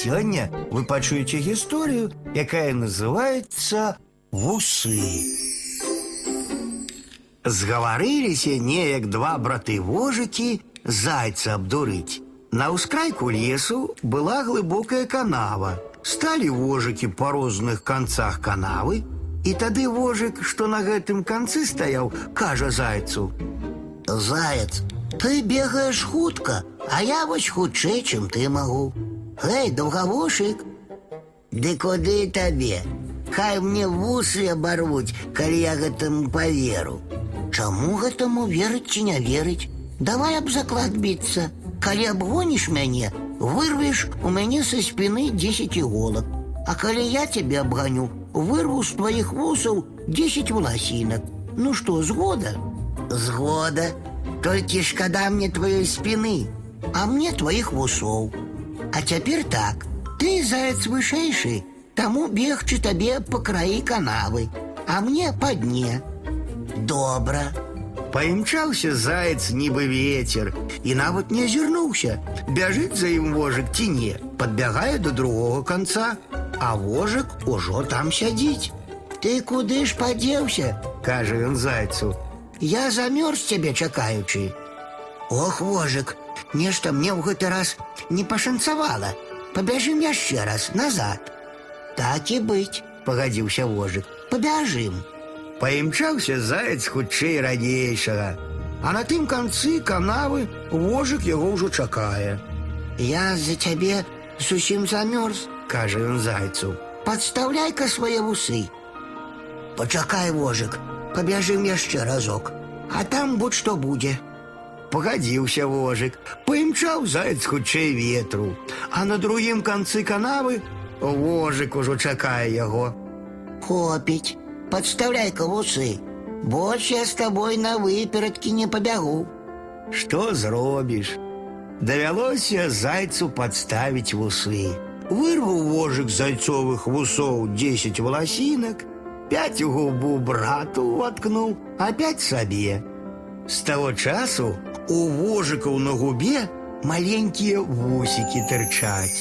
сёння вы пачуеце гісторыю, якая называецца вусы. Згаварыліся неяк два браты-вожыкі зайца абдурыць. На ўскрайку лесу была глыбокая канава. Сталі вожыкі па розных канцах канавы, і тады вожык, што на гэтым канцы стаяў, кажа зайцу: Заяц, ты бегаеш хутка, а я вось хутчэй, чым ты магу. Гэй, даўгавушык, Ды куды табе? Хай мне вусы абарвуць, калі я гэтаму паверу. Чаму гэтаму верыць ці не верыць? Давай аб заклад біцца. Калі абгоніш мяне, вырвеш у мяне са спіны 10 іголак. А калі я цябе абганю, вырву з тваіх вусаў 10 валасінак. Ну што, згода? Згода. Толькі шкада мне тваёй спіны, а мне тваіх вусоў. А цяпер так, ты заяц вышэйшы, таму бегчы табе па краі канавы, а мне па дне. Добра. Паімчаўся заяц нібы ветер і нават не азірнуўся. Бяжыць за ім вожык ці не, падбягае да другога канца, а вожык ужо там сядзіць. Ты куды ж падзеўся? Кажа ён зайцу. Я замёрз цябе чакаючы. Ох, вожык, нешта мне ў гэты раз не пашанцавала. Пабяжым яшчэ раз назад. Так і быць, пагадзіўся вожык. Пабяжым. Паімчаўся заяц хутчэй ранейшага. А на тым канцы канавы вожык яго ўжо чакае. Я за цябе зусім замёрз. Кажа ён зайцу. Падстаўляй-ка свае вусы. Пачакай, вожык, пабяжым яшчэ разок, а там будь-што будзе. Пагадзіўся вожык, паімчаў заяц хутчэй ветру, а на другім канцы канавы вожык ужо чакае яго. Хопіць, падстаўляй-ка вусы. Больш я з табой на выперадкі не пабягу. Што зробіш? Давялося зайцу падставіць вусы. Вырваў вожык з зайцовых вусоў 10 валасінак, пяць у губу брату воткнуў, а пяць сабе. З таго часу у вожыкаў на губе маленькія вусікі тырчаць.